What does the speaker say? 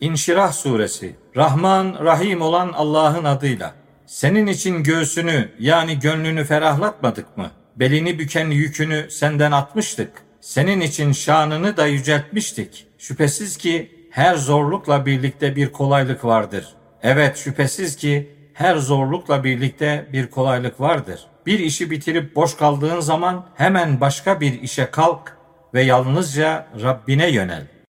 İnşirah suresi Rahman Rahim olan Allah'ın adıyla. Senin için göğsünü yani gönlünü ferahlatmadık mı? Belini büken yükünü senden atmıştık. Senin için şanını da yüceltmiştik. Şüphesiz ki her zorlukla birlikte bir kolaylık vardır. Evet şüphesiz ki her zorlukla birlikte bir kolaylık vardır. Bir işi bitirip boş kaldığın zaman hemen başka bir işe kalk ve yalnızca Rabbine yönel.